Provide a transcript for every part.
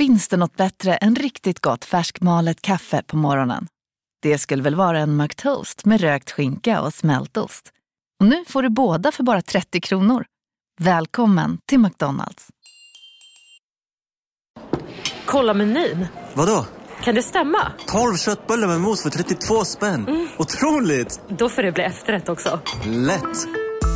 Finns det något bättre än riktigt gott färskmalet kaffe på morgonen? Det skulle väl vara en McToast med rökt skinka och smältost. Och nu får du båda för bara 30 kronor. Välkommen till McDonalds. Kolla menyn. Vadå? Kan det stämma? 12 köttbullar med mos för 32 spänn. Otroligt! Då får det bli efterrätt också. Lätt!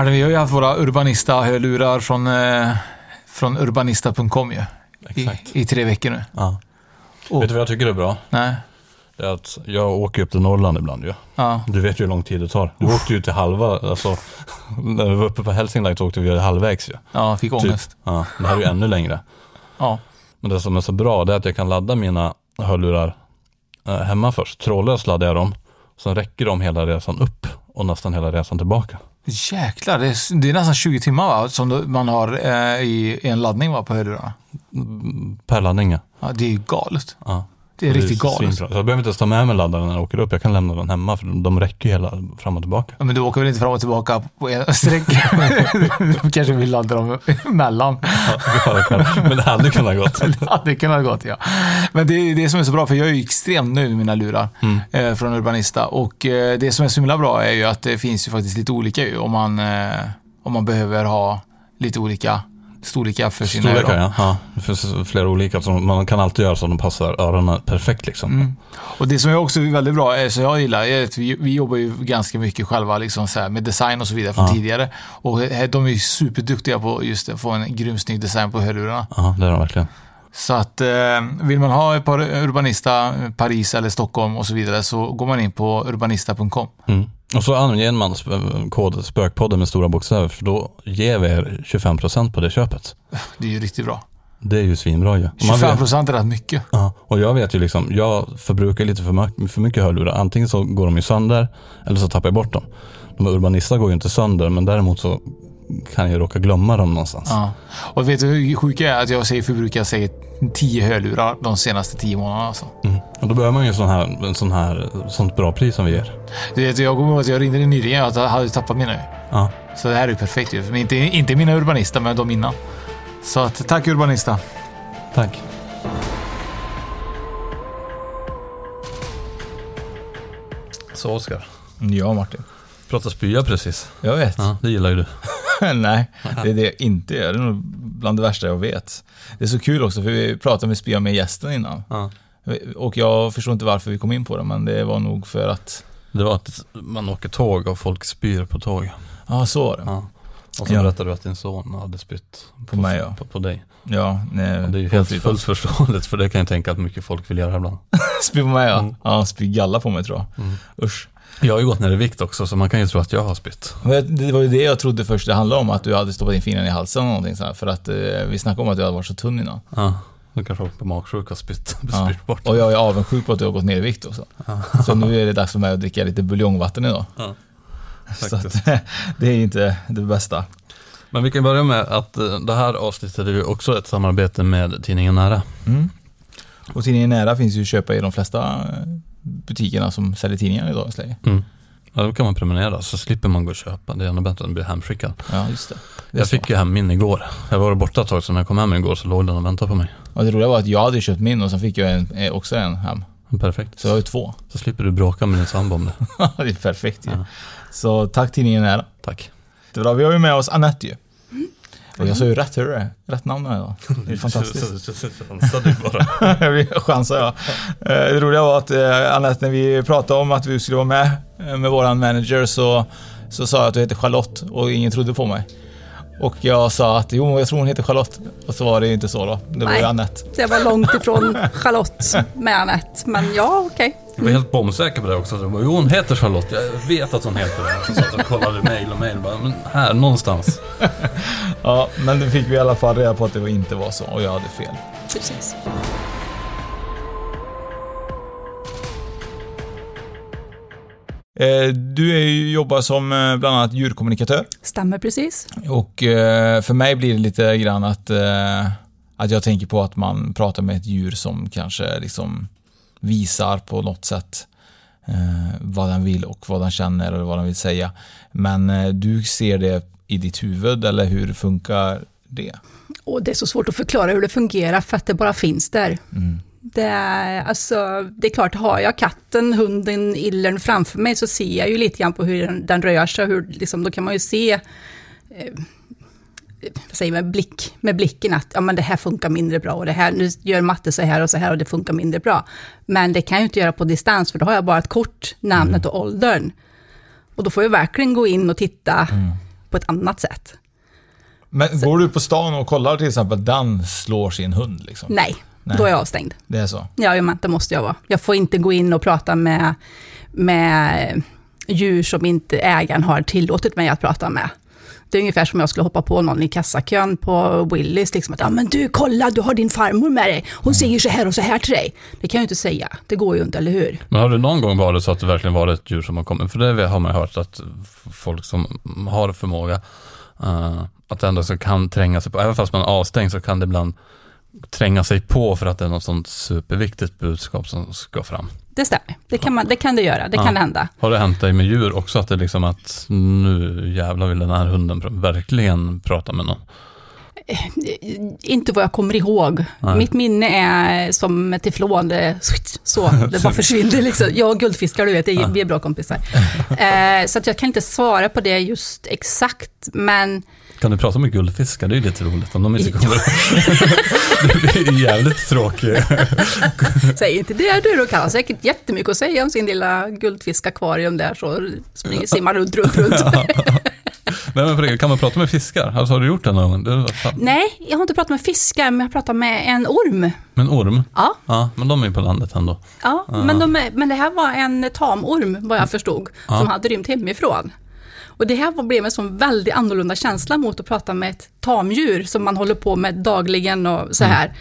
Martin, vi har ju haft våra Urbanista-hörlurar från, eh, från urbanista.com ju. I. I tre veckor nu. Ja. Och- Vet du vad jag tycker är bra? Nej. Det är att jag åker upp till Norrland ibland ju. Ja. Du vet ju hur lång tid det tar. Du åkte ju till halva, alltså när vi var uppe på Hälsingland så åkte vi halvvägs ju. Ja, fick ångest. Typ. Ja, det här är ju ännu längre. Ja. Men det som är så bra det är att jag kan ladda mina hörlurar eh, hemma först. Trådlöst laddar jag dem. Sen räcker de hela resan upp och nästan hela resan tillbaka. Jäklar, det är, det är nästan 20 timmar va? Som man har eh, i en laddning va, på hörlurarna. Per laddning ja. Ja, det är ju galet. ja. Det är riktigt galet. Så jag behöver inte ens ta med mig laddaren när jag åker upp. Jag kan lämna den hemma för de räcker ju hela fram och tillbaka. Ja, men du åker väl inte fram och tillbaka på en sträcka? du kanske vill ladda dem emellan. Ja, kanske. Men det hade kunnat gått. Det kan ha gått ja. Men det är det som är så bra, för jag är ju extremt nöjd med mina lurar eh, från Urbanista. Och eh, det som är så himla bra är ju att det finns ju faktiskt lite olika ju, om man, eh, om man behöver ha lite olika storlekar för sina Storlekar öron. ja. Det finns flera olika. Så man kan alltid göra så att de passar öronen perfekt liksom. Mm. Och det som är också väldigt bra, eh, som jag gillar, är att vi, vi jobbar ju ganska mycket själva liksom så med design och så vidare från Ja. tidigare. Och eh, de är superduktiga på just att få en grym snygg design på hörlurarna. Ja, det är de verkligen. Så att eh, vill man ha ett par Urbanista, Paris eller Stockholm och så vidare så går man in på urbanista.com. Mm. Och så anger man kod Spökpodden med stora bokstäver för då ger vi er 25% på det köpet. Det är ju riktigt bra. Det är ju svinbra ju. Man 25 vet- procent är rätt mycket. Ja, och jag vet ju liksom, jag förbrukar lite för, mycket- för mycket hörlurar. Antingen så går de ju sönder eller så tappar jag bort dem. De här Urbanista går ju inte sönder men däremot så kan jag råka glömma dem någonstans. Ja. Och vet du hur sjukt jag är? Att jag säger förbrukar säkert 10 hörlurar de senaste 10 månaderna. Alltså. Mm. Och då behöver man ju en sån här, en sån här, sånt bra pris som vi ger. Du vet, jag kommer ihåg att jag ringde dig nyligen att jag hade tappat mina. Ja, Så det här är ju perfekt ju. Inte, inte mina Urbanista, men de innan. Så att, tack Urbanista. tack. Så Oskar, Ja, Martin. prata spya precis. Jag vet. Ja, det gillar ju du. Nej, det är det jag inte gör. Det är nog bland det värsta jag vet. Det är så kul också, för vi pratade med spya med gästen innan. Ja. Och jag förstår inte varför vi kom in på det, men det var nog för att... Det var att man åker tåg och folk spyr på tåg. Ja, så var det. Ja. Och så Ja. berättade du att din son hade spytt På mig, ja. på, på dig. Ja, nej, Och det är ju på helt fullt förståeligt för det kan jag tänka att mycket folk vill göra ibland. Spy på mig, ja. Mm. Ja, spy galla på mig tror jag. Mm. Usch. Jag har ju gått ner i vikt också så man kan ju tro att jag har spytt. Det var ju det jag trodde först det handlade om, att du hade stoppat in fingrarna i halsen eller någonting så här, För att eh, vi snackade om att du hade varit så tunn innan. Ja, du kanske har på magsjuka och spytt, Ja. spytt bort. Och jag är avundsjuk på att du har gått ner i vikt också. Så nu är det dags för mig att dricka lite buljongvatten idag. Ja, så att, det är inte det bästa. Men vi kan börja med att eh, det här avsnittet är ju också ett samarbete med tidningen Nära. Mm. Och tidningen Nära finns ju att köpa i de flesta eh, butikerna som säljer tidningar i dagens läge. Mm. Ja, då kan man prenumerera så slipper man gå och köpa. Det är ännu bättre än att bli hemskickad. Ja, just det. det Jag så. fick ju hem min igår. Jag var borta ett tag så när jag kom hem igår så låg den och väntade på mig. Och det roliga var att jag hade köpt min och sen fick jag en, eh, också en hem. Perfekt. Så jag har ju två. Så slipper du bråka med din sambo om det. det är perfekt ju. Ja. Så tack tidningen Nära. Tack. Det bra. Vi har ju med oss Anette ju. Och jag sa ju rätt, hör du det? Rätt namn har jag. Det är fantastiskt. Chansade bara. Jag chansar jag. Eh, Det roliga var att eh, Anette, när vi pratade om att vi skulle vara med eh, med våran manager så, så sa jag att du heter Charlotte och ingen trodde på mig. Och jag sa att jo, jag tror hon heter Charlotte. Och så var det ju inte så då. Det var ju Nej. Anette. Så jag var långt ifrån Charlotte med Anette. Men ja, okej. Jag var helt bombsäker på det också. Så jag bara, jo, hon heter Charlotte. Jag vet att hon heter det. Så satt och kollade mail och mail. Bara, men här, någonstans. Ja, men nu fick vi i alla fall reda på att det inte var så och jag hade fel. Precis. Eh, Du är ju, jobbar som eh, bland annat djurkommunikatör. Stämmer precis. Och eh, för mig blir det lite grann att, att jag tänker på att man pratar med ett djur som kanske liksom visar på något sätt eh, vad den vill och vad den känner eller vad den vill säga. Men eh, du ser det i ditt huvud eller hur funkar det? Och det är så svårt att förklara hur det fungerar för att det bara finns där. Det är, alltså, det är klart, har jag katten, hunden, illern framför mig så ser jag ju lite grann på hur den, den rör sig. Hur, liksom, då kan man ju se, eh, vad säger man, blick, med blicken att ja, men det här funkar mindre bra och det här, nu gör matte så här och så här och det funkar mindre bra. Men det kan jag ju inte göra på distans för då har jag bara ett kort, namnet och åldern. Och då får jag verkligen gå in och titta på ett annat sätt. Men går du på stan och kollar till exempel att den slår sin hund? Liksom? Nej, Nej. då är jag avstängd. Det är så? Ja, det måste jag vara. Jag får inte gå in och prata med, med djur som inte ägaren har tillåtit mig att prata med. Det är ungefär som jag skulle hoppa på någon i kassakön på Willys, liksom att ja men du kolla, du har din farmor med dig, hon säger så här och så här till dig. Det kan jag ju inte säga, det går ju inte, eller hur? Men har det någon gång varit så att det verkligen var ett djur som har kommit? För det har man hört att folk som har förmåga uh, att ändå så kan tränga sig på, även fast man är avstängd så kan det ibland tränga sig på för att det är något sånt superviktigt budskap som ska fram. Det stämmer, det kan, man, det, kan det göra, det Ja. kan det hända. Har det hänt dig med djur också att det liksom att nu jävlar vill den här hunden verkligen prata med någon? Inte vad jag kommer ihåg. Nej. Mitt minne är som ett teflon, det, så, det bara försvinner liksom. Jag och guldfiskar, du vet, är- vi är bra kompisar. Eh, så att jag kan inte svara på det just exakt, men Kan du prata med guldfiskar? Det är ju lite roligt om de inte kommer Det blir jävligt tråkigt. säg inte det du, då kan han säkert jättemycket att säga om sin lilla guldfiskakvarium där, så springer, simmar runt, runt, runt. Nej men kan man prata med fiskar? Alltså har du gjort det någon gång? Det Nej, jag har inte pratat med fiskar, men jag har pratat med en orm. Men orm? Ja, Ja, men de är ju på landet ändå. ja men, de är, men det här var en tamorm, vad jag förstod, som hade rymt hemifrån. Och det här blev en sån väldigt annorlunda känsla mot att prata med ett tamdjur som man håller på med dagligen och så här.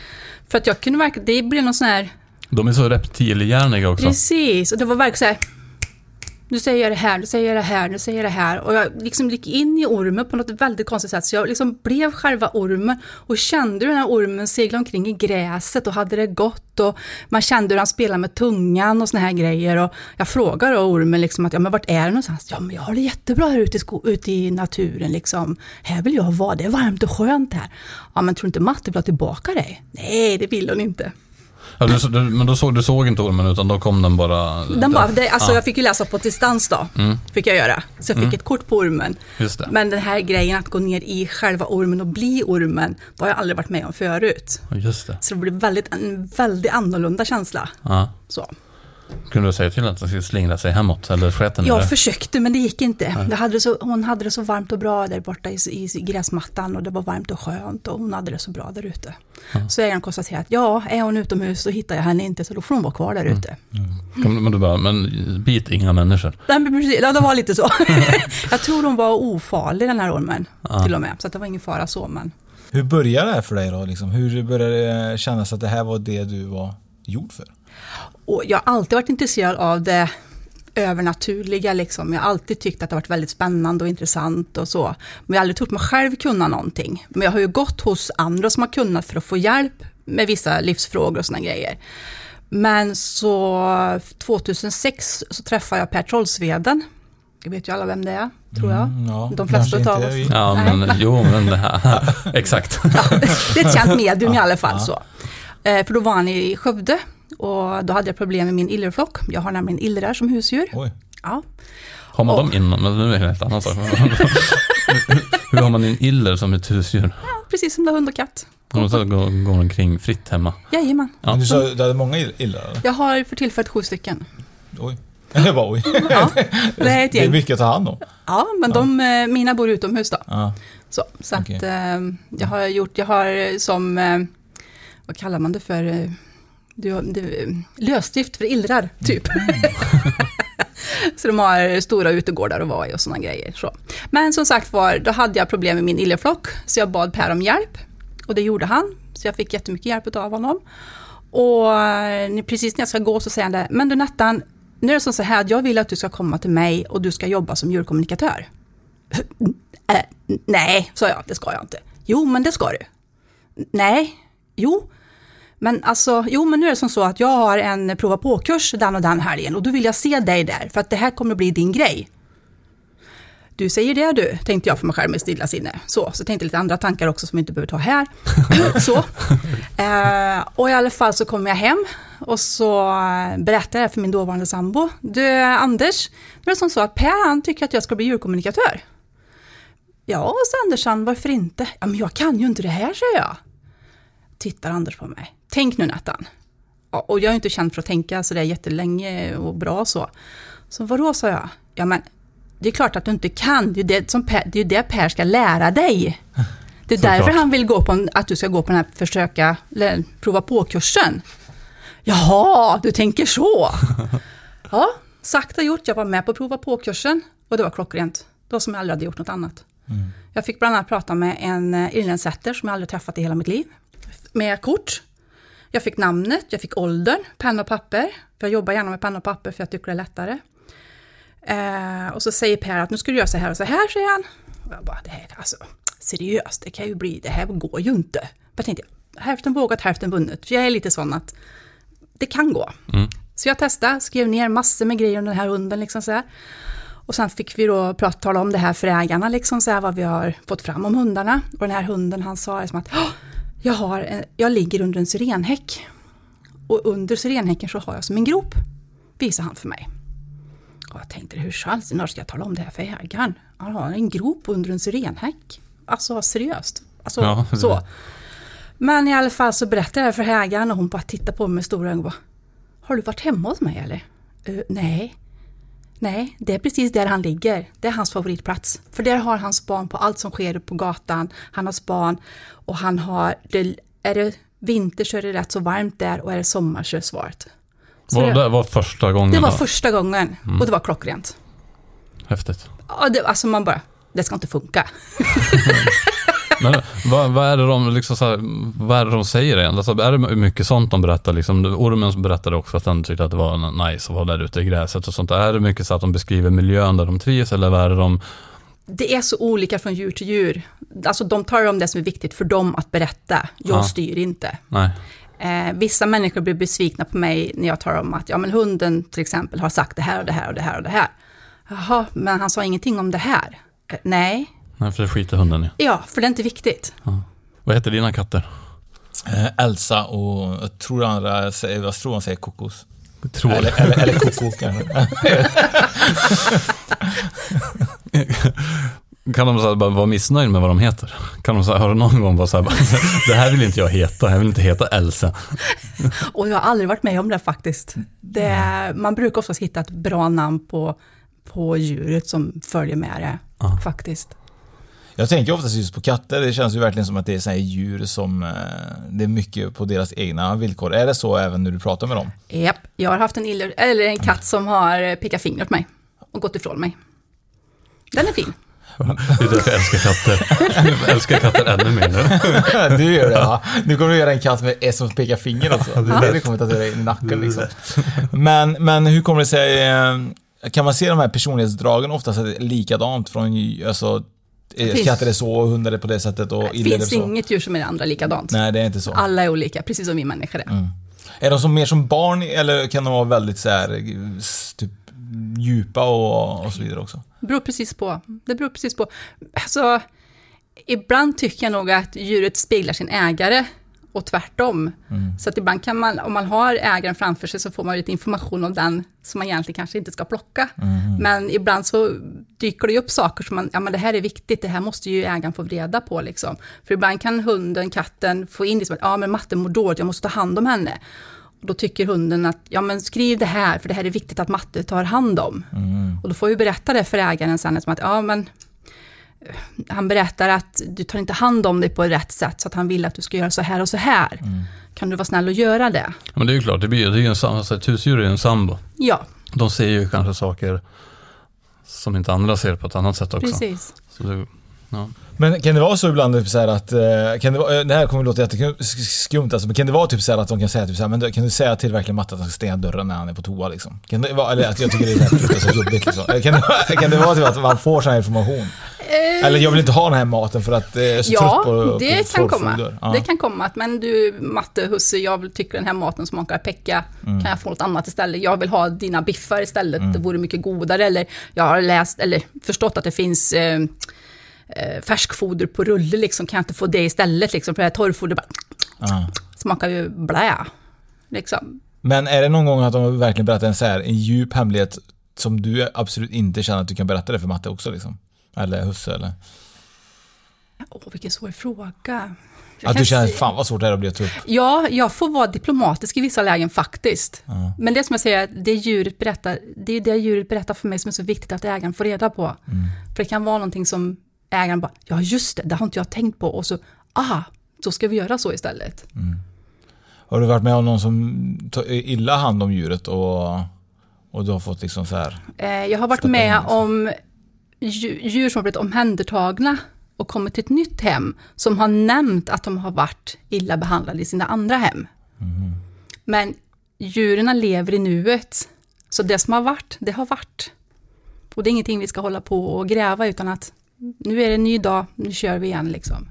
För att jag kunde verkligen, det blev någon sån här, De är så reptilhjärniga också. precis, och det var verkligen så här, nu säger jag det här, nu säger jag det här, nu säger jag det här. Och jag liksom gick in i ormen på något väldigt konstigt sätt. Så jag liksom blev själva ormen och kände hur den här ormen seglade omkring i gräset och hade det gott. Och man kände hur han spelade med tungan och såna här grejer. Och jag frågade då ormen liksom att, ja men vart är du någonstans? Ja men jag har det jättebra här ute i, sko- ute i naturen liksom. Här vill jag vara, det är varmt och skönt här. Ja men tror du inte Matte vill ha tillbaka dig? Nej, det vill hon inte. Ja, du, du, men då såg, du såg inte ormen utan då kom den bara... Den bara, det, alltså Ja, jag fick ju läsa på distans då, fick jag göra. Så jag fick ett kort på ormen. Men den här grejen att gå ner i själva ormen och bli ormen, det har jag aldrig varit med om förut. Just det. Så det blev väldigt, en väldigt annorlunda känsla. Ja. Så. Kunde du säga till att den skulle slingra sig hemåt eller sket den i Jag det? försökte, men det gick inte. Det hade det så, hon hade det så varmt och bra där borta i, i gräsmattan och det var varmt och skönt och hon hade det så bra där ute. Så ägaren konstaterade att ja, är hon utomhus så hittar jag henne inte, så då får hon vara kvar där ute. Kan- Men du bara, men bit inga människor. Nej, men precis, ja, det var lite så. jag tror hon var ofarlig den här ormen, till och med. Så att det var ingen fara så, men Hur började det här för dig då? Liksom? Hur började det kännas att det här var det du var gjord för? Och jag har alltid varit intresserad av det övernaturliga. Liksom. Jag har alltid tyckt att det har varit väldigt spännande och intressant och så. Men jag har aldrig trott mig själv kunna någonting. Men jag har ju gått hos andra som har kunnat för att få hjälp med vissa livsfrågor och sådana grejer. Men så 2006 så träffade jag Per Trollsveden. Jag vet ju alla vem det är, tror jag. Mm, ja, De flesta av oss. Ja, Nej. men jo, men det här, exakt. det är ett känt medium i alla fall. så. Eh, för då var han i Skövde och då hade jag problem med min illerflock. Jag har nämligen illrar som husdjur. Oj. Ja. Har man Och- dem innan? Men nu är det en helt annan sak. Hur har man en iller som ett husdjur? Ja, precis som det är hund och katt. Och de så går, går omkring fritt hemma. Jajamän. Ja. Men du sa du hade många eller? Jag har för tillfället sju stycken. Oj. Jag bara oj. Ja, det är ett Det är gäng. mycket att ta hand om. Ja, men de, eh, mina bor utomhus då. Ja. Så, så Okej. att eh, jag har gjort, jag har som, eh, vad kallar man det för, du, du, lösdrift för illrar, typ. så de har stora utegårdar att vara i och sådana grejer. Så. Men som sagt var, då hade jag problem med min illerflock, så jag bad Per om hjälp. Och det gjorde han, så jag fick jättemycket hjälp av honom. Och eh, precis när jag ska gå så säger han det, men du Nettan, nu är det så här att jag vill att du ska komma till mig och du ska jobba som djurkommunikatör. Äh, nej, sa jag, det ska jag inte. Jo, men det ska du. Nej, jo. Men alltså, jo men nu är det som så att jag har en prova på-kurs den och den helgen och då vill jag se dig där för att det här kommer att bli din grej. Du säger det du, tänkte jag för mig själv med stilla sinne. Så, så tänkte lite andra tankar också som vi inte behöver ta här. så. Eh, och i alla fall så kommer jag hem och så eh, berättar jag för min dåvarande sambo. Du Anders, det är som så att Per han tycker att jag ska bli djurkommunikatör. Ja, sa Andersson, varför inte? Ja, men jag kan ju inte det här, säger jag. Tittar Anders på mig. Tänk nu Nettan. Ja, och jag är inte känd för att tänka så där jättelänge och bra så. Så vadå, sa jag. Ja, men det är klart att du inte kan. Det är det, som per, det, är det Per ska lära dig. Det är Såklart. därför han vill gå på en, att du ska gå på den här försöka, prova på-kursen. Jaha, du tänker så. Ja, sakta gjort. Jag var med på prova på-kursen och det var klockrent. Det var som jag aldrig hade gjort något annat. Jag fick bland annat prata med en eh, irländsätter som jag aldrig träffat i hela mitt liv. Med kort. Jag fick namnet, jag fick åldern, penna och papper. För jag jobbar gärna med penna och papper för jag tycker det är lättare. Eh, och så säger Per att nu ska du göra så här och så här, säger han. Och jag bara, det här, alltså, seriöst, det kan ju bli, det här går ju inte. Jag tänkte, hälften vågat, hälften vunnet. För jag är lite sån att det kan gå. Så jag testade, skrev ner massor med grejer om den här hunden. Liksom så här. Och sen fick vi då prata, tala om det här för ägarna, liksom så här, vad vi har fått fram om hundarna. Och den här hunden, han sa liksom att "Åh, jag, har en, jag ligger under en syrenhäck. Och under syrenhäcken så har jag som en grop, visade han för mig. Och jag tänkte, hur när ska jag tala om det här för ägaren? Han har en grop under en syrenhäck. Alltså seriöst. Alltså, Ja, så. Men i alla fall så berättade jag det för ägaren och hon bara tittade på mig med stora ögon och bara, Har du varit hemma hos mig eller? "Eh, nej. Nej, det är precis där han ligger. Det är hans favoritplats. För där har han span på allt som sker på gatan. Han har span och han har, det, är det vinter så är det rätt så varmt där och är det sommar så är det svart. Så Var det, det var första gången det var då? första gången och det var klockrent. Häftigt. Ja, det, alltså man bara, det ska inte funka. Men vad, vad är det de, liksom så här, vad är det de säger egentligen? Alltså, är det mycket sånt de berättar? Liksom, ormen berättade också att den tyckte att det var nice att vara där ute i gräset och sånt. Är det mycket så att de beskriver miljön där de trivs eller vad är det de... Det är så olika från djur till djur. Alltså de tar om det som är viktigt för dem att berätta. Jag Ja. styr inte. Nej. Eh, vissa människor blir besvikna på mig när jag tar om att ja, men hunden till exempel har sagt det här och det här och det här och det här. Jaha, men han sa ingenting om det här. Eh, nej, Nej, för det skiter hunden i. ja, för det är inte viktigt. Vad heter dina katter? Eh, Elsa och jag tror andra säger, vad tror han säger kokos? Tror. Eller, eller, eller koko kanske. Kan de så bara vara missnöjda med vad de heter? Kan de så här, har du någon gång bara så här, bara, det här vill inte jag heta, jag vill inte heta Elsa. Och jag har aldrig varit med om det faktiskt. Det är, man brukar oftast hitta ett bra namn på, på djuret som följer med det, faktiskt. Jag tänker oftast just på katter. Det känns ju verkligen som att det är så här djur som... eh, Det är mycket på deras egna villkor. Är det så även när du pratar med dem? Japp, jag har haft en, iller, eller en katt som har pekat finger åt mig och gått ifrån mig. Den är fin. Det är därför jag älskar katter. Jag älskar katter ännu mer nu. du gör det va? Nu kommer du göra en katt med S som pekar finger också. Det är det vi kommer tatuera in i nacken liksom. Men, men hur kommer det sig... eh, Kan man se de här personlighetsdragen oftast likadant från... Alltså, eh, finns- katter är så och hundar är på det sättet och Det finns inget djur som är det andra likadant. Nej, det är inte så. Alla är olika, precis som vi människor är. Är de som mer som barn eller kan de vara väldigt så här, eh, typ, djupa och, och så vidare också? Det beror precis på. Det beror precis på. Alltså, ibland tycker jag nog att djuret speglar sin ägare och tvärtom. Så att ibland kan man, om man har ägaren framför sig så får man lite information om den som man egentligen kanske inte ska plocka. Men ibland så dyker det upp saker som man, ja men det här är viktigt, det här måste ju ägaren få reda på liksom. För ibland kan hunden, katten få in liksom att, ja men matte mår dåligt, jag måste ta hand om henne. Och då tycker hunden att, ja men skriv det här, för det här är viktigt att matte tar hand om. Och då får vi berätta det för ägaren sen, som att, ja men han berättar att du tar inte hand om dig på rätt sätt, så att han vill att du ska göra så här och så här. Kan du vara snäll och göra det? Men det är ju klart, det, blir, det är ju en, sam- alltså ett husdjur är ju en sambo. Ja, De ser ju kanske saker som inte andra ser på ett annat sätt också. precis. Så det, ja. Men kan det vara så ibland typ så här att, eh, kan det, vara, eh, det här kommer att låta jätteskumt alltså, men kan det vara typ så här att de kan säga typ så här, men kan du säga till verkligen Matte att han ska stänga dörren när han är på toa liksom? Kan det vara, eller att jag tycker det är fruktansvärt jobbigt liksom. Eller Kan det, vara- kan det vara typ att man får sån här information? Eller jag vill inte ha den här maten för att eh, jag är så trött Ja, på, det på kan komma. Ja. Det kan komma. att, Men du, Matte, husse, jag tycker den här maten smakar pecka. Mm. Kan jag få något annat istället? Jag vill ha dina biffar istället. Mm. Det vore mycket godare. Eller jag har läst, eller förstått att det finns eh, eh, färskfoder på rulle. Liksom. Kan jag inte få det istället? Liksom? För det här torrfoder bara, Ja. smakar ju blä. Liksom. Men är det någon gång att de verkligen berättar en så här, en djup hemlighet som du absolut inte känner att du kan berätta det för Matte också liksom? Eller husse eller? Åh, vilken svår fråga. Jag Att du känner, fan vad svårt det här är att bli att ta upp. Ja, jag får vara diplomatisk i vissa lägen faktiskt. Ja. Men det som jag säger, det djuret berättar, det är det djuret berättar för mig som är så viktigt att ägaren får reda på. Mm. För det kan vara någonting som ägaren bara, ja just det, det har inte jag tänkt på. Och så, ah, så ska vi göra så istället. Har du varit med om någon som tar illa hand om djuret och, och du har fått liksom så här Eh, jag har varit Stoppa in med liksom. om djur som har blivit omhändertagna och kommit till ett nytt hem, som har nämnt att de har varit illa behandlade i sina andra hem. Mhm. Men djuren lever i nuet, så det som har varit, det har varit. Och det är ingenting vi ska hålla på och gräva, utan att nu är det en ny dag, nu kör vi igen liksom.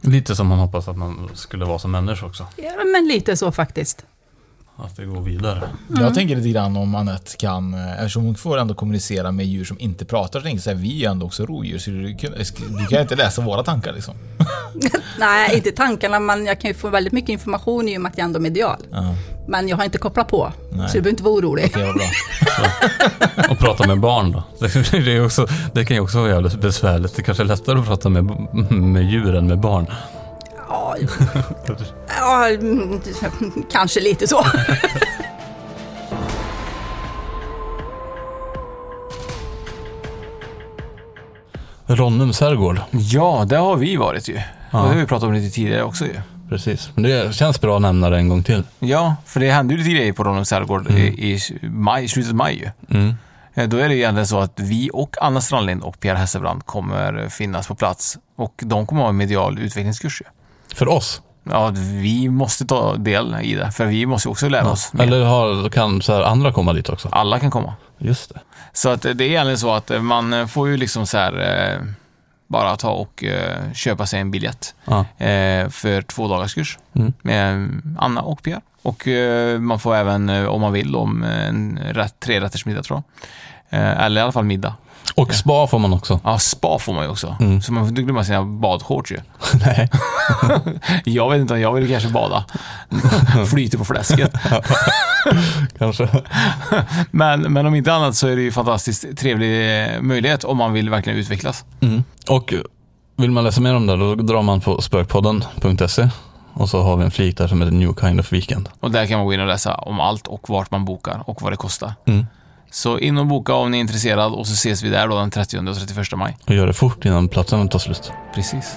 Lite som man hoppas att man skulle vara som människa också. Ja, men lite så faktiskt. Att det går vidare. Jag tänker lite grann om Anette kan, eh, eftersom hon får ändå kommunicera med djur som inte pratar, så tänker jag vi är ju ändå också rovdjur, så du kan, du kan inte läsa våra tankar liksom. Nej, inte tankarna, men jag kan ju få väldigt mycket information i och med att jag ändå är medial. Ja, Men jag har inte kopplat på, Nej. så du behöver inte vara orolig. okej vad bra. Och prata med barn då. Det, det, är också, det kan ju också vara jävligt besvärligt. Det kanske är lättare att prata med, med djur än med barn. Ja, ja, mm, kanske lite så. Ronnums herrgård. Ja, det har vi varit ju. Ja. Och det har vi pratat om lite tidigare också ju. Precis. Men det känns bra att nämna det en gång till. Ja, för det hände ju lite grejer på Ronnums herrgård i, i maj, slutet av maj ju. Mm. Eh, Då är det egentligen så att vi och Anna Strandlind och Pierre Hesselbrand kommer finnas på plats. Och de kommer ha en medial utvecklingskurs ju. För oss. Ja, vi måste ta del i det, för vi måste också lära oss mer. Eller har, kan så här andra komma dit också? Alla kan komma. Just det. Så att det är egentligen så att man får ju liksom så här eh, bara ta och eh, köpa sig en biljett Ja. eh, för två dagars kurs Mm. med Anna och Pierre. Och man får även, om man vill, om en rätt, tre rätters middag tror jag. Eller i alla fall middag. Och spa får man också. Ja, spa får man ju också. Mm. Så man får inte glömma sina badshorts ju. Nej. Jag vet inte, jag vill kanske bada. Flyter på fläsket. Kanske. Men, men om inte annat så är det ju fantastiskt trevlig eh, möjlighet om man vill verkligen utvecklas. Mm. Och vill man läsa mer om det då drar man på spökpodden.se och så har vi en flik där som heter New Kind of Weekend. Och där kan man gå in och läsa om allt och vart man bokar och vad det kostar. Mm. Så in och boka om ni är intresserad och så ses vi där då den 30 och 31 maj. Och gör det fort innan platsen tar slut. Precis.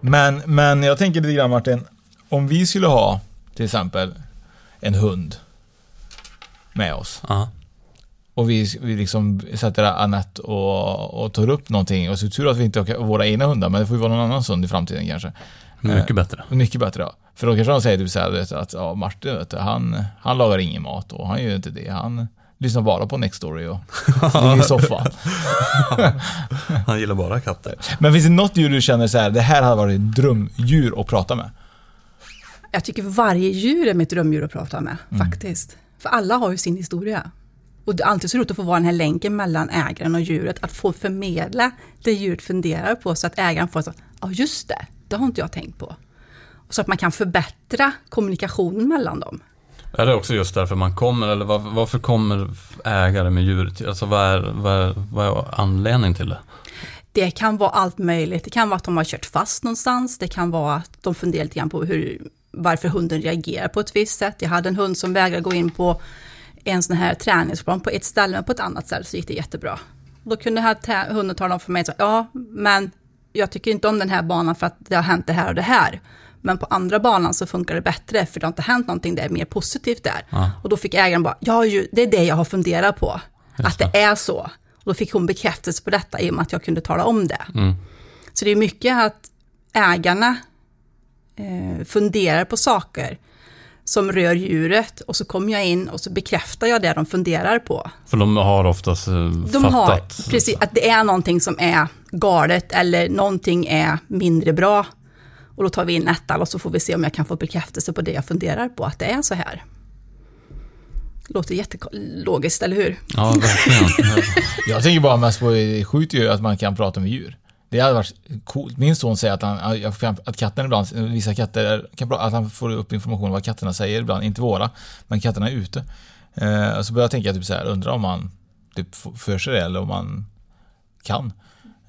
Men, men jag tänker lite grann Martin, om vi skulle ha till exempel en hund med oss Ja. och vi, vi liksom sätter Anette och, och tar upp någonting och så tur att vi inte har våra egna hundar, men det får ju vara någon annans hund i framtiden kanske. Mycket bättre. Mycket bättre ja. För då kanske de säger typ så här, att ja, Martin vet du, han, han lagar ingen mat och han gör inte det. Han lyssnar bara på Nextory och ligger i soffan. Han gillar bara katter. Men finns det något djur du känner så här, det här hade varit ett drömdjur att prata med? Jag tycker varje djur är mitt drömdjur att prata med, Mm. faktiskt. För alla har ju sin historia. Och det är alltid så roligt att få vara den här länken mellan ägaren och djuret, att få förmedla det djuret funderar på så att ägaren får så ja just det, det har inte jag tänkt på. Så att man kan förbättra kommunikationen mellan dem. Är det också just därför man kommer, eller var, varför kommer ägare med djur? Alltså vad är, vad är, vad är anledningen till det? Det kan vara allt möjligt. Det kan vara att de har kört fast någonstans. Det kan vara att de funderar lite grann på hur, varför hunden reagerar på ett visst sätt. Jag hade en hund som vägrade gå in på en sån här träningsplan på ett ställe, men på ett annat ställe så gick det jättebra. Då kunde här tä- hunden tala om för mig, så, ja, men jag tycker inte om den här banan för att det har hänt det här och det här. Men på andra banan så funkar det bättre, för det har inte hänt någonting, det är mer positivt där. Och då fick ägaren bara, ja, ju, det är det jag har funderat på, att det är så. Och då fick hon bekräftelse på detta i och med att jag kunde tala om det. Så det är mycket att ägarna eh, funderar på saker som rör djuret och så kommer jag in och så bekräftar jag det de funderar på. För de har oftast eh, De har fattat. precis att det är någonting som är galet eller någonting är mindre bra. Och då tar vi in ett och så får vi se om jag kan få bekräftelse på det jag funderar på, att det är så här. Låter jättelogiskt, eller hur? Ja, verkligen. Jag tänker bara mest på det är sjukt ju att man kan prata med djur. Det hade varit coolt. Min son säger att, han, att katten ibland, vissa katter, kan, att han får upp information om vad katterna säger ibland, inte våra, men katterna är ute. Eh, så börjar jag tänka typ så här, undrar om man typ för sig det eller om man kan.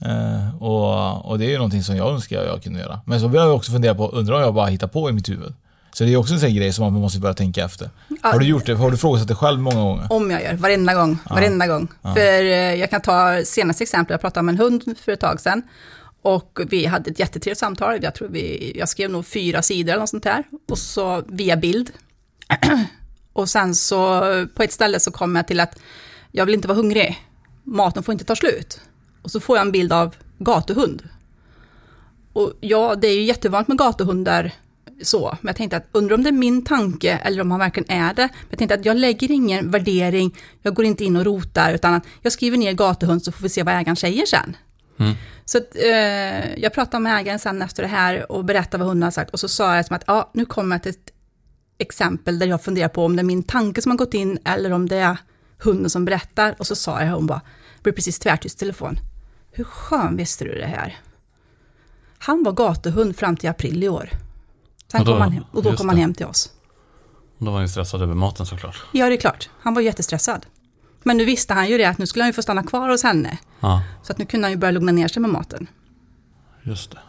Eh, och, och det är ju någonting som jag önskar jag kunde göra. Men så börjar jag också fundera på, undrar om jag bara hittar på i mitt huvud. Så det är också en sån grej som man måste börja tänka efter. Ja. Har du gjort det? Har du frågat dig själv många gånger? Om jag gör, varenda gång. Varenda gång. För eh, jag kan ta senaste exempel, jag pratade med en hund för ett tag sedan. Och vi hade ett jättetrevligt samtal, jag tror vi, jag skrev nog fyra sidor eller något sånt här. Och så via bild. och sen så på ett ställe så kom jag till att jag vill inte vara hungrig, maten får inte ta slut. Och så får jag en bild av gatuhund. Och ja, det är ju jättevanligt med gatuhundar så, men jag tänkte att undrar om det är min tanke eller om han verkligen är det. Men jag tänkte att jag lägger ingen värdering, jag går inte in och rotar, utan att jag skriver ner gatuhund så får vi se vad ägaren säger sen. Så att, eh, jag pratade med ägaren sen efter det här och berättade vad hunden har sagt och så sa jag som att ja, nu kommer jag till ett exempel där jag funderar på om det är min tanke som har gått in eller om det är hunden som berättar. Och så sa jag, hon bara, blev precis tvärtyst telefon. Hur skön visste du det här? Han var gatuhund fram till april i år. Sen Och då- kom han hem, och då kom han hem till oss. Då var han ju stressad över maten såklart. Ja, det är klart. Han var jättestressad. Men nu visste han ju det att nu skulle han ju få stanna kvar hos henne. Ja, Så att nu kunde han ju börja lugna ner sig med maten. just det.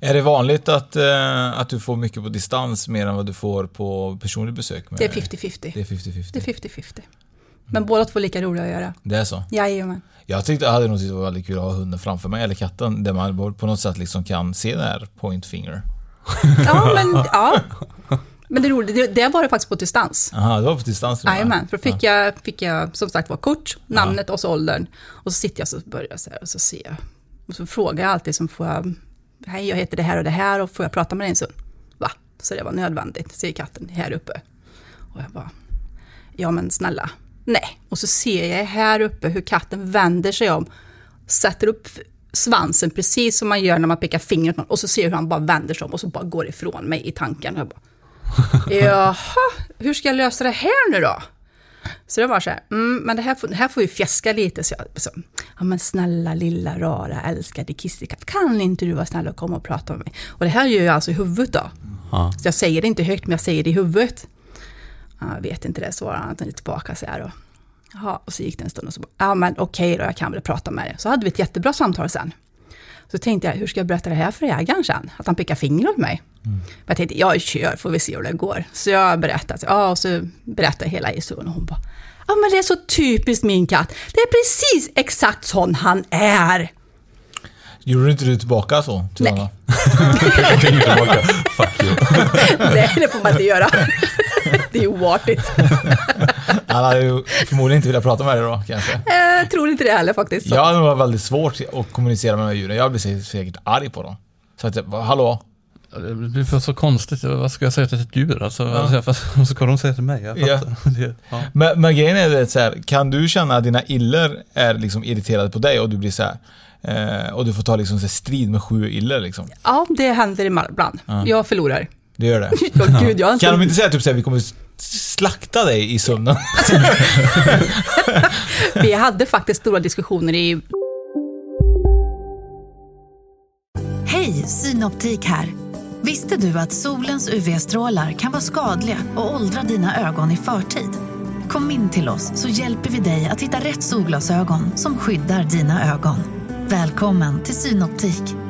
Är det vanligt att, eh, att du får mycket på distans mer än vad du får på personligt besök? Med, Det är 50-50. Det är 50-50. Det är 50-50. Men båda två är lika roliga att göra. Det är så? Jajamän. Jag tyckte jag hade nog tyckt det var väldigt kul att ha hunden framför mig, eller katten, där man på något sätt liksom kan se det här point finger. Ja, men ja. Men det är roligt, det, det var det faktiskt på distans. Aha, det var på distans? Jajamän, för fick jag, fick jag som sagt var kort, namnet och så åldern. Och så sitter jag och så börjar jag så här och så ser jag. Och så frågar jag alltid som får jag, hej jag heter det här och det här och får jag prata med dig en stund? Va? Så det var nödvändigt, säger katten här uppe. Och jag bara, ja men snälla, nej. Och så ser jag här uppe hur katten vänder sig om, sätter upp svansen precis som man gör när man pekar fingret och så ser jag hur han bara vänder sig om och så bara går ifrån mig i tanken. Jag bara, Jaha, hur ska jag lösa det här nu då? Så det var så här, mm, men det här, får, det här får ju fjäska lite. Så jag, så, ja men snälla lilla rara älskade kissekatt, kan inte du vara snäll och komma och prata med mig? Och det här gör jag alltså i huvudet då. Ja. Så jag säger det inte högt, men jag säger det i huvudet. Ja, Jag vet inte det, svarade han lite tillbaka så här. Och, jaha, och så gick det en stund och så bara, ja men okej då, jag kan väl prata med dig. Så hade vi ett jättebra samtal sen. Så tänkte jag, hur ska jag berätta det här för ägaren sen? Att han pekar finger åt mig. Men jag tänkte, jag kör, får vi se hur det går. Så jag berättade, ja, och så berättade hela historien och hon bara, ja men det är så typiskt min katt. Det är precis exakt sån han är. Gjorde du inte du tillbaka så? Till Nej. you. Nej, det får man inte göra. Det är oartigt. Han hade ju förmodligen inte velat prata med dig då, kanske. Jag tror inte det heller faktiskt. Jag hade nog väldigt svårt att kommunicera med de här djuren. Jag blir säkert- säkert arg på dem. Så att, jag hallå? Det blir så konstigt. Vad ska jag säga till ett djur? Alltså, alltså, vad ska de säga till mig? Jag Ja. Det- ja. Men, men grejen är det så här, kan du känna att dina iller är liksom irriterade på dig och du blir så här, eh, och du får ta liksom så här strid med sju iller liksom? Ja, det händer ibland. Jag förlorar. Det gör det? Ja, gud, jag. Kan de inte säga typ så här, vi kommer slakta dig i sömnen. Vi hade faktiskt stora diskussioner i Hej, Synoptik här. Visste du att solens UV-strålar kan vara skadliga och åldra dina ögon i förtid? Kom in till oss så hjälper vi dig att hitta rätt solglasögon som skyddar dina ögon. Välkommen till Synoptik.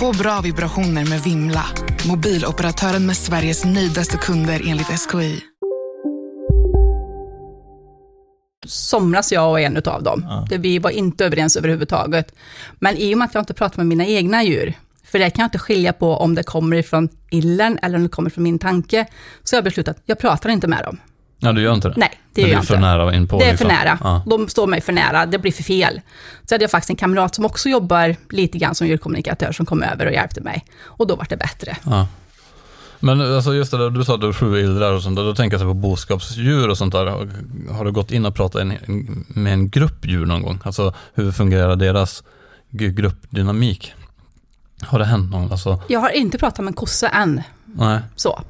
Få bra vibrationer med Vimla. Mobiloperatören med Sveriges nöjdaste kunder enligt SKI. somras, jag och en av dem. Ja. Vi var inte överens överhuvudtaget. Men i och med att jag inte pratar med mina egna djur, för det kan jag inte skilja på om det kommer ifrån illen eller om det kommer från min tanke, så har jag beslutat att jag pratar inte med dem. Ja, du gör inte det? Nej, det det gör jag blir för inte. nära in på Det är liksom. för nära. Ja. De står mig för nära, det blir för fel. Så hade jag faktiskt en kamrat som också jobbar lite grann som djurkommunikatör som kom över och hjälpte mig. Och då var det bättre. Ja. Men alltså just det där, du sa att du har sju illrar och sånt där, då tänker jag på boskapsdjur och sånt där. Har- du gått in och pratat med en grupp djur någon gång? Alltså hur fungerar deras gruppdynamik? Har det hänt någon? Alltså, Jag har inte pratat med en kossa än. nej. Så.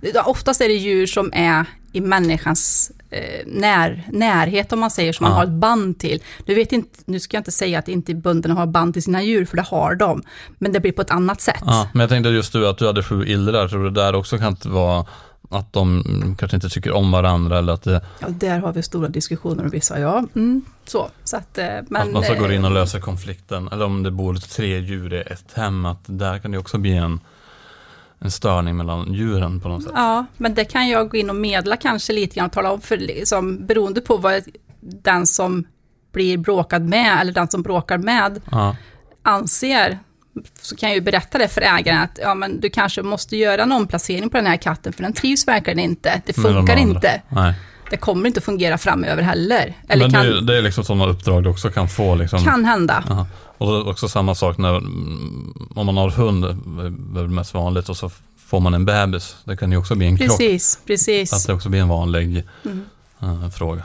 Det- Oftast är det djur som är i människans eh, när, närhet, om man säger, som man Ja. har ett band till. Nu, vet inte, nu ska jag inte säga att inte bönderna har band till sina djur, för det har de. Men det blir på ett annat sätt. Ja, men jag tänkte just du att du hade sju illrar, tror du det där också kan vara att de kanske inte tycker om varandra eller att, det, Ja, där har vi stora diskussioner och vissa, ja, mm, så. så att, eh, men, att man så går in och eh, löser konflikten. Eller om det bor tre djur i ett hem, att där kan det också bli en, en störning mellan djuren på något sätt. Ja, men det kan jag gå in och medla kanske lite grann och tala om, för liksom, beroende på vad den som blir bråkad med, eller den som bråkar med, Ja, anser, så kan jag ju berätta det för ägaren att ja, men du kanske måste göra en omplacering på den här katten, för den trivs verkligen inte. Det funkar inte. Nej. Det kommer inte fungera framöver heller. Eller Men kan, det, det är liksom sådana uppdrag du också kan få. Liksom. kan hända. Aha. Och det är också samma sak när, mm, om man har hund, det är väl mest vanligt, och så får man en bebis. Det kan ju också bli en krock. Precis, precis. Att det också blir en vanlig Mm. eh, fråga,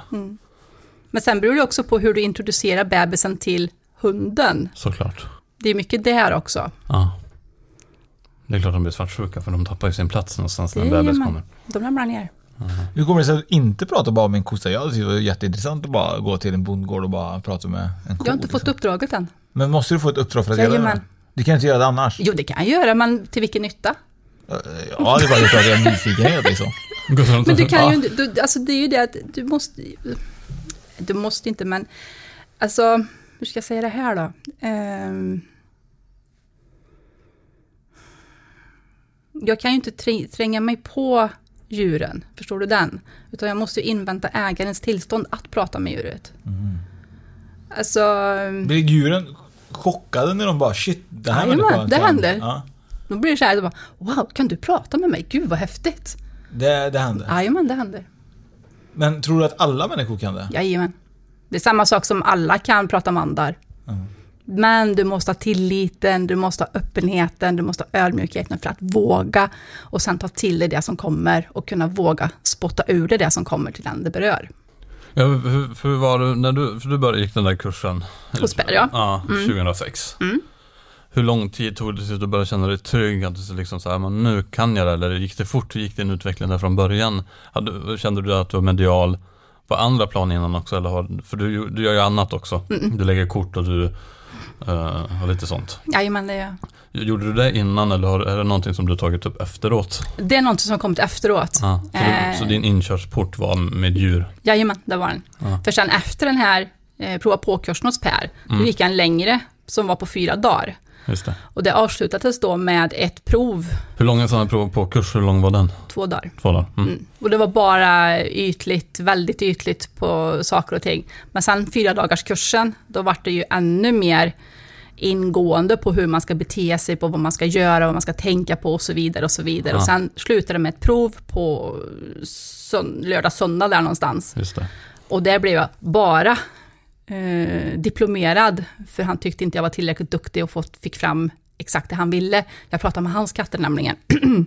Men sen beror det också på hur du introducerar bebisen till hunden. såklart. Det är mycket där också. Ja. Det är klart de blir svartsjuka för de tappar ju sin plats någonstans när en Det bebis man. kommer. De ramlar ner. Hur kommer det sig att du inte pratar bara med en kossa? Jag tyckte det var jätteintressant att bara gå till en bondgård och bara prata med en ko. Jag har inte fått liksom. uppdraget än. Men måste du få ett uppdrag för att göra Jajamän. det? Du kan inte göra det annars? Jo, det kan jag göra, men till vilken nytta? Ja, det är bara för att jag är nyfikenhet liksom. Men du kan ju inte, du, alltså det är ju det att du måste, du måste inte men, alltså, hur ska jag säga det här då? Ehm, jag kan ju inte trä- tränga mig på djuren, förstår du den? Utan jag måste ju invänta ägarens tillstånd att prata med djuret. Alltså, Blir djuren chockade när de bara shit, det här Jajamän, människan det kan- händer. Ja, då blir det så här, då bara, wow, kan du prata med mig? Gud vad häftigt. det, det händer. Jajamän, det händer. Men tror du att alla människor kan det? Jajamän. Det är samma sak som alla kan prata mandar. Men du måste ha tilliten, du måste ha öppenheten, du måste ha ödmjukheten för att våga och sen ta till dig det som kommer och kunna våga spotta ur dig det som kommer till den det berör. Ja, hur, hur var det när du, för du började gick den där kursen? Hos Per, ja. Ja, Mm. 2006. Mm. Hur lång tid tog det tills du började känna dig trygg? Att du liksom så här, men nu kan jag det, eller gick det fort? Hur gick din utveckling där från början? Hade, kände du att du var medial på andra plan innan också? Eller har, för du, du gör ju annat också. Mm. Du lägger kort och du uh, och lite sånt. Jajamän, det är, Gjorde du det innan eller är det någonting som du tagit upp efteråt? det är något som har kommit efteråt. Ja, så, Eh. du, så din inkörsport var med djur? Jajamän, det var den. Ja. För sen efter den här eh, prova på-kursen hos Per, Mm. då gick jag en längre som var på fyra dagar. Det. Och det avslutades då med ett prov, Hur lång är en sån här prov på kurs? Hur lång var den? två dagar. Två dagar? Mm. Mm. Och det var bara ytligt, väldigt ytligt på saker och ting. Men sen fyra dagars kursen, då var det ju ännu mer ingående på hur man ska bete sig, på vad man ska göra, vad man ska tänka på och så vidare och så vidare. Ja. Och sen slutade det med ett prov på sön- lördag, söndag där någonstans. Just det. Och där blev jag bara eh, diplomerad, för han tyckte inte jag var tillräckligt duktig och fått, fick fram exakt det han ville. Jag pratade med hans katter nämligen.